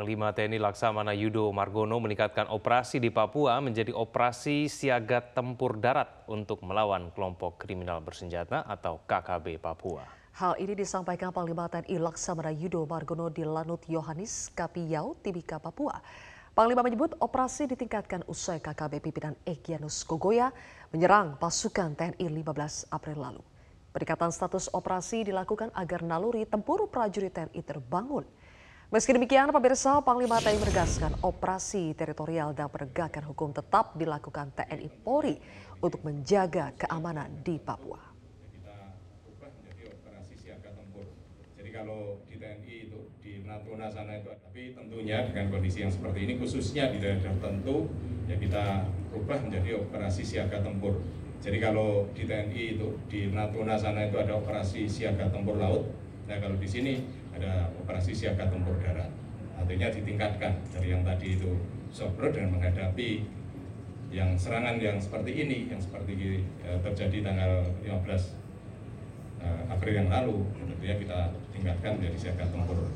Panglima TNI Laksamana Yudo Margono meningkatkan operasi di Papua menjadi operasi siaga tempur darat untuk melawan kelompok kriminal bersenjata atau KKB Papua. Hal ini disampaikan Panglima TNI Laksamana Yudo Margono di Lanut Yohanis, Kapiyau, Timika, Papua. Panglima menyebut operasi ditingkatkan usai KKB pimpinan Egyanus Kogoya menyerang pasukan TNI 15 April lalu. Peningkatan status operasi dilakukan agar naluri tempur prajurit TNI terbangun Meski demikian, pemirsa Panglima TNI menegaskan operasi teritorial dan penegakan hukum tetap dilakukan TNI Polri untuk menjaga keamanan di Papua. Jadi kalau di TNI itu di Natuna sana itu, tapi tentunya dengan kondisi yang seperti ini khususnya di daerah tertentu ya kita ubah menjadi operasi siaga tempur. Jadi kalau di TNI itu di Natuna sana itu ada operasi siaga tempur laut, nah kalau di sini ada operasi siaga tempur darat. Artinya ditingkatkan dari yang tadi itu sobro dengan menghadapi yang serangan yang seperti ini, yang seperti eh, terjadi tanggal 15 eh, April yang lalu, tentunya kita tingkatkan dari siaga tempur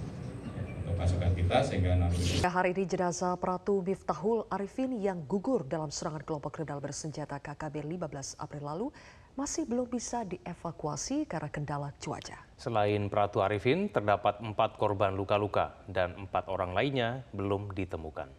untuk pasukan kita sehingga nanti. Hari ini jenazah Pratu Miftahul Arifin yang gugur dalam serangan kelompok kriminal bersenjata KKB 15 April lalu masih belum bisa dievakuasi karena kendala cuaca. Selain Pratu Arifin, terdapat empat korban luka-luka dan empat orang lainnya belum ditemukan.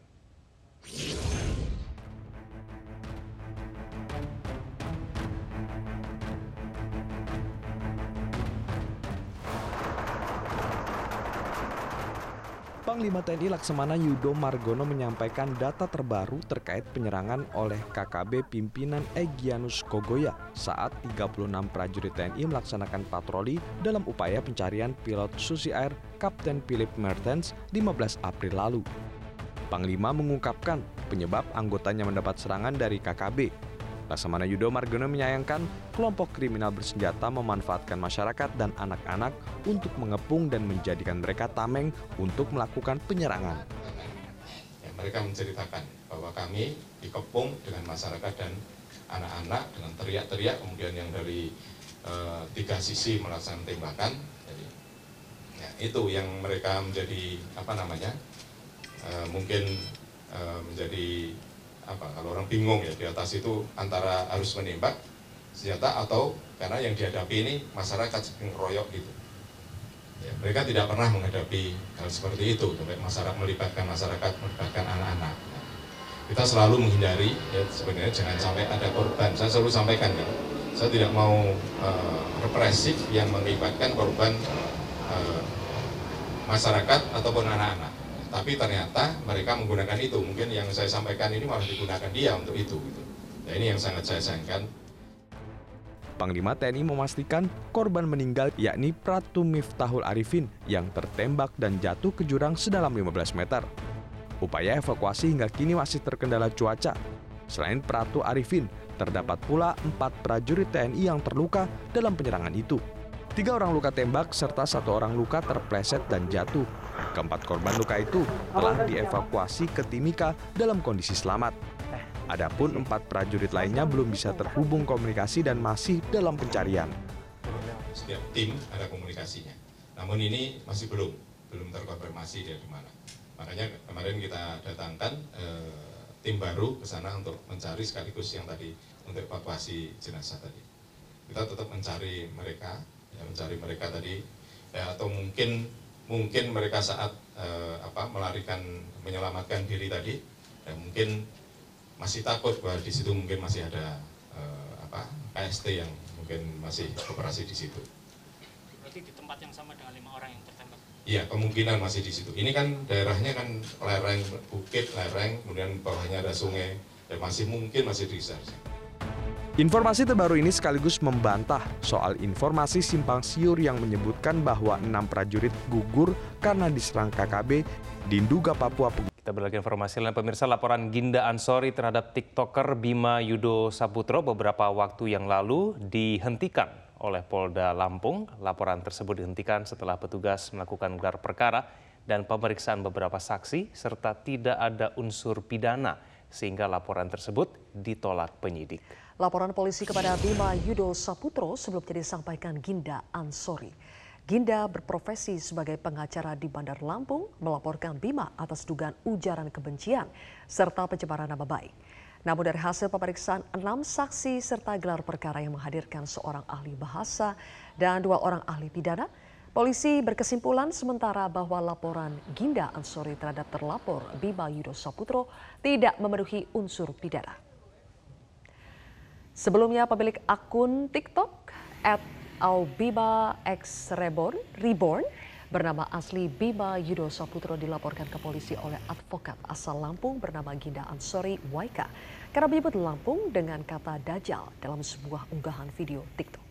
Panglima TNI Laksamana Yudo Margono menyampaikan data terbaru terkait penyerangan oleh KKB pimpinan Egyanus Kogoya saat 36 prajurit TNI melaksanakan patroli dalam upaya pencarian pilot Susi Air Kapten Philip Mertens 15 April lalu. Panglima mengungkapkan penyebab anggotanya mendapat serangan dari KKB Laksamana Yudo Margono menyayangkan kelompok kriminal bersenjata memanfaatkan masyarakat dan anak-anak untuk mengepung dan menjadikan mereka tameng untuk melakukan penyerangan. Ya, mereka menceritakan bahwa kami dikepung dengan masyarakat dan anak-anak dengan teriak-teriak kemudian yang dari e, tiga sisi melaksanakan tembakan. Jadi, ya, itu yang mereka menjadi apa namanya e, mungkin e, menjadi apa kalau orang bingung ya di atas itu antara harus menembak senjata atau karena yang dihadapi ini masyarakat sering royok gitu. Ya, mereka tidak pernah menghadapi hal seperti itu, sampai masyarakat melibatkan masyarakat, melibatkan anak-anak. Kita selalu menghindari, ya sebenarnya jangan sampai ada korban. Saya selalu sampaikan ya, saya tidak mau uh, represif yang melibatkan korban uh, masyarakat ataupun anak-anak tapi ternyata mereka menggunakan itu mungkin yang saya sampaikan ini malah digunakan dia untuk itu gitu. nah ini yang sangat saya sayangkan Panglima TNI memastikan korban meninggal yakni Pratu Miftahul Arifin yang tertembak dan jatuh ke jurang sedalam 15 meter. Upaya evakuasi hingga kini masih terkendala cuaca. Selain Pratu Arifin, terdapat pula empat prajurit TNI yang terluka dalam penyerangan itu. Tiga orang luka tembak serta satu orang luka terpleset dan jatuh. Keempat korban luka itu telah dievakuasi ke Timika dalam kondisi selamat. Adapun empat prajurit lainnya belum bisa terhubung komunikasi dan masih dalam pencarian. Setiap tim ada komunikasinya, namun ini masih belum belum terkonfirmasi dia di mana. Makanya kemarin kita datangkan eh, tim baru ke sana untuk mencari sekaligus yang tadi untuk evakuasi jenazah tadi. Kita tetap mencari mereka, ya, mencari mereka tadi, ya, atau mungkin mungkin mereka saat uh, apa melarikan menyelamatkan diri tadi ya mungkin masih takut bahwa di situ mungkin masih ada uh, apa KST yang mungkin masih operasi di situ. Berarti di tempat yang sama dengan lima orang yang tertembak? Iya kemungkinan masih di situ. Ini kan daerahnya kan lereng bukit lereng kemudian bawahnya ada sungai dan masih mungkin masih di sana. Informasi terbaru ini sekaligus membantah soal informasi simpang siur yang menyebutkan bahwa enam prajurit gugur karena diserang KKB di Nduga, Papua. Kita berlagi informasi lain pemirsa laporan Ginda Ansori terhadap TikToker Bima Yudo Saputro beberapa waktu yang lalu dihentikan oleh Polda Lampung. Laporan tersebut dihentikan setelah petugas melakukan gelar perkara dan pemeriksaan beberapa saksi serta tidak ada unsur pidana sehingga laporan tersebut ditolak penyidik. Laporan polisi kepada Bima Yudo Saputro sebelumnya disampaikan Ginda Ansori. Ginda berprofesi sebagai pengacara di Bandar Lampung melaporkan Bima atas dugaan ujaran kebencian serta pencemaran nama baik. Namun dari hasil pemeriksaan enam saksi serta gelar perkara yang menghadirkan seorang ahli bahasa dan dua orang ahli pidana, polisi berkesimpulan sementara bahwa laporan Ginda Ansori terhadap terlapor Bima Yudo Saputro tidak memenuhi unsur pidana. Sebelumnya pemilik akun TikTok at X Reborn, Reborn bernama asli Bima Yudo Saputro dilaporkan ke polisi oleh advokat asal Lampung bernama Ginda Ansori Waika karena menyebut Lampung dengan kata dajal dalam sebuah unggahan video TikTok.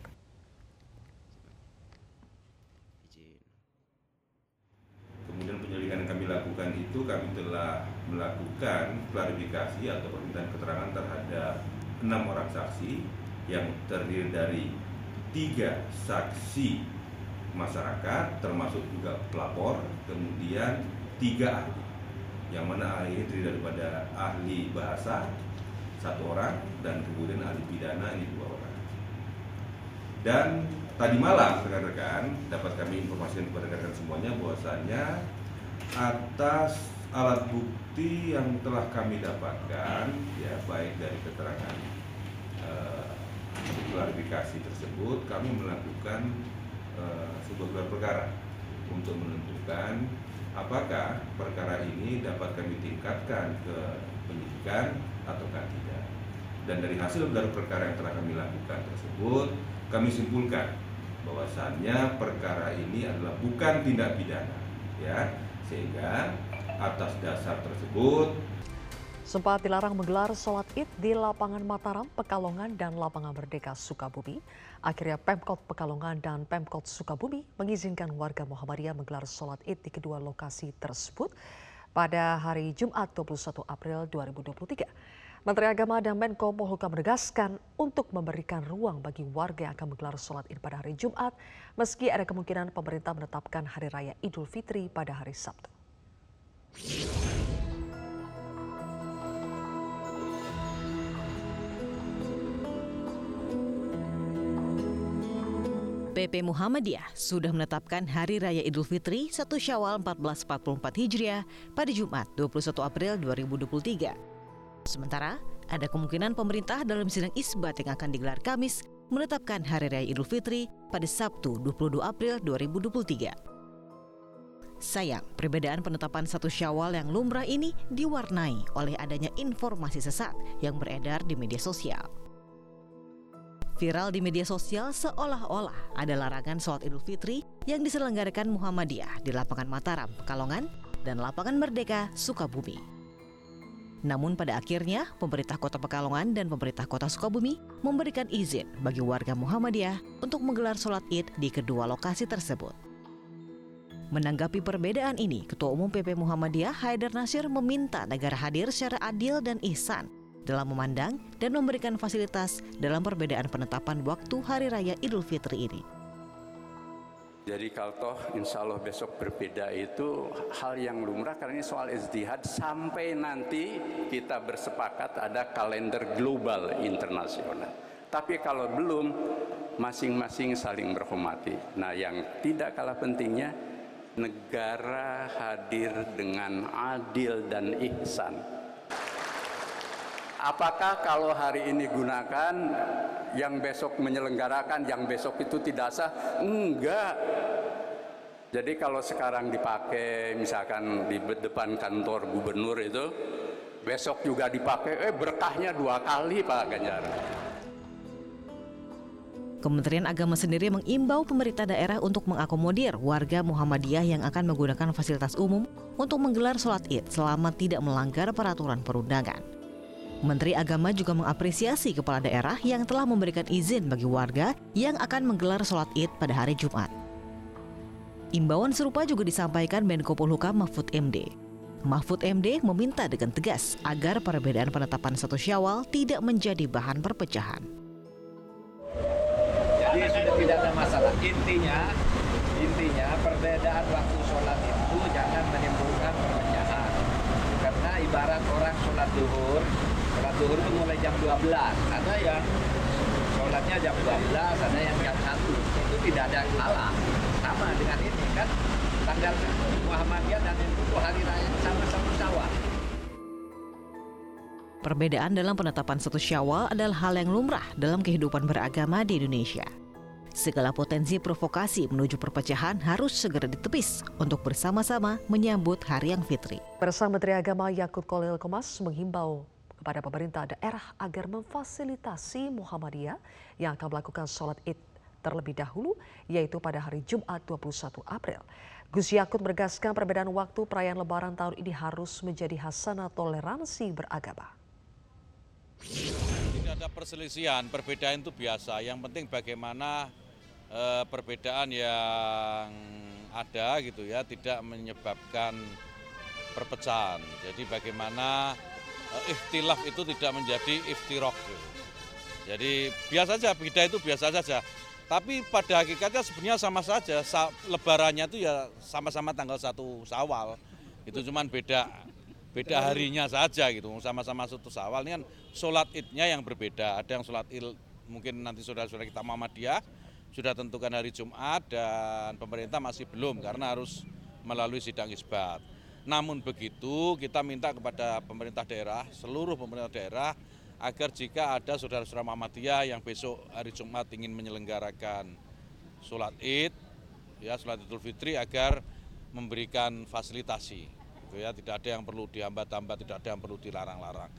Kemudian penyelidikan yang kami lakukan itu kami telah melakukan klarifikasi atau permintaan keterangan terhadap enam orang saksi yang terdiri dari tiga saksi masyarakat termasuk juga pelapor kemudian tiga ahli. Yang mana ahli ini terdiri daripada ahli bahasa satu orang dan kemudian ahli pidana ini dua orang. Dan tadi malam rekan-rekan dapat kami informasikan kepada rekan-rekan semuanya bahwasannya atas alat bukti yang telah kami dapatkan ya baik dari keterangan klarifikasi tersebut kami melakukan uh, sebuah gelar perkara untuk menentukan apakah perkara ini dapat kami tingkatkan ke penyidikan ataukah tidak. Dan dari hasil gelar perkara yang telah kami lakukan tersebut, kami simpulkan bahwasannya perkara ini adalah bukan tindak pidana, ya, sehingga atas dasar tersebut Sempat dilarang menggelar sholat id di lapangan Mataram, Pekalongan, dan lapangan Merdeka Sukabumi. Akhirnya Pemkot Pekalongan dan Pemkot Sukabumi mengizinkan warga Muhammadiyah menggelar sholat id di kedua lokasi tersebut pada hari Jumat 21 April 2023. Menteri Agama dan Menko Polhukam menegaskan untuk memberikan ruang bagi warga yang akan menggelar sholat id pada hari Jumat, meski ada kemungkinan pemerintah menetapkan Hari Raya Idul Fitri pada hari Sabtu. PP Muhammadiyah sudah menetapkan Hari Raya Idul Fitri 1 Syawal 1444 Hijriah pada Jumat 21 April 2023. Sementara, ada kemungkinan pemerintah dalam sidang isbat yang akan digelar Kamis menetapkan Hari Raya Idul Fitri pada Sabtu 22 April 2023. Sayang, perbedaan penetapan satu syawal yang lumrah ini diwarnai oleh adanya informasi sesat yang beredar di media sosial. Viral di media sosial seolah-olah ada larangan sholat Idul Fitri yang diselenggarakan Muhammadiyah di lapangan Mataram, Pekalongan, dan lapangan Merdeka, Sukabumi. Namun pada akhirnya, pemerintah kota Pekalongan dan pemerintah kota Sukabumi memberikan izin bagi warga Muhammadiyah untuk menggelar sholat id di kedua lokasi tersebut. Menanggapi perbedaan ini, Ketua Umum PP Muhammadiyah Haidar Nasir meminta negara hadir secara adil dan ihsan dalam memandang dan memberikan fasilitas dalam perbedaan penetapan waktu Hari Raya Idul Fitri ini. Jadi kalau insya Allah besok berbeda itu hal yang lumrah karena ini soal istihad sampai nanti kita bersepakat ada kalender global internasional. Tapi kalau belum masing-masing saling berhormati. Nah yang tidak kalah pentingnya negara hadir dengan adil dan ihsan. Apakah kalau hari ini gunakan yang besok menyelenggarakan yang besok itu tidak sah? Enggak. Jadi kalau sekarang dipakai misalkan di depan kantor gubernur itu besok juga dipakai eh berkahnya dua kali Pak Ganjar Kementerian Agama sendiri mengimbau pemerintah daerah untuk mengakomodir warga Muhammadiyah yang akan menggunakan fasilitas umum untuk menggelar sholat id selama tidak melanggar peraturan perundangan. Menteri Agama juga mengapresiasi kepala daerah yang telah memberikan izin bagi warga yang akan menggelar sholat id pada hari Jumat. Imbauan serupa juga disampaikan Menko Polhukam Mahfud MD. Mahfud MD meminta dengan tegas agar perbedaan penetapan satu syawal tidak menjadi bahan perpecahan. Tidak ada masalah. Intinya, intinya perbedaan waktu sholat itu jangan menimbulkan perpecahan. Karena ibarat orang sholat duhur, sholat duhur itu mulai jam 12 ada yang sholat sholatnya jam 12, ada yang jam 1. Itu tidak ada salah. Sama dengan ini kan tanggal Muhammadiyah dan itu hari raya sama-sama sawah. Perbedaan dalam penetapan satu syawal adalah hal yang lumrah dalam kehidupan beragama di Indonesia. Segala potensi provokasi menuju perpecahan harus segera ditepis untuk bersama-sama menyambut Hari yang Fitri. Bersama Menteri Agama Yakut Kolil Komas menghimbau kepada pemerintah daerah agar memfasilitasi Muhammadiyah yang akan melakukan sholat id terlebih dahulu, yaitu pada hari Jumat 21 April. Gus Yakut menegaskan perbedaan waktu perayaan lebaran tahun ini harus menjadi hasanah toleransi beragama. Tidak ada perselisihan, perbedaan itu biasa. Yang penting bagaimana perbedaan yang ada gitu ya tidak menyebabkan perpecahan. Jadi bagaimana eh, ikhtilaf itu tidak menjadi iftirok. Gitu. Jadi biasa saja, beda itu biasa saja. Tapi pada hakikatnya sebenarnya sama saja. Sa lebarannya itu ya sama-sama tanggal satu Sawal. Itu cuman beda beda harinya saja gitu. Sama-sama satu Sawal ini kan sholat idnya yang berbeda. Ada yang sholat id mungkin nanti saudara-saudara kita Muhammadiyah sudah tentukan hari Jumat dan pemerintah masih belum karena harus melalui sidang isbat. Namun begitu kita minta kepada pemerintah daerah, seluruh pemerintah daerah agar jika ada saudara-saudara Muhammadiyah yang besok hari Jumat ingin menyelenggarakan sholat id, ya sholat idul fitri agar memberikan fasilitasi. Gitu ya, tidak ada yang perlu dihambat-hambat, tidak ada yang perlu dilarang-larang.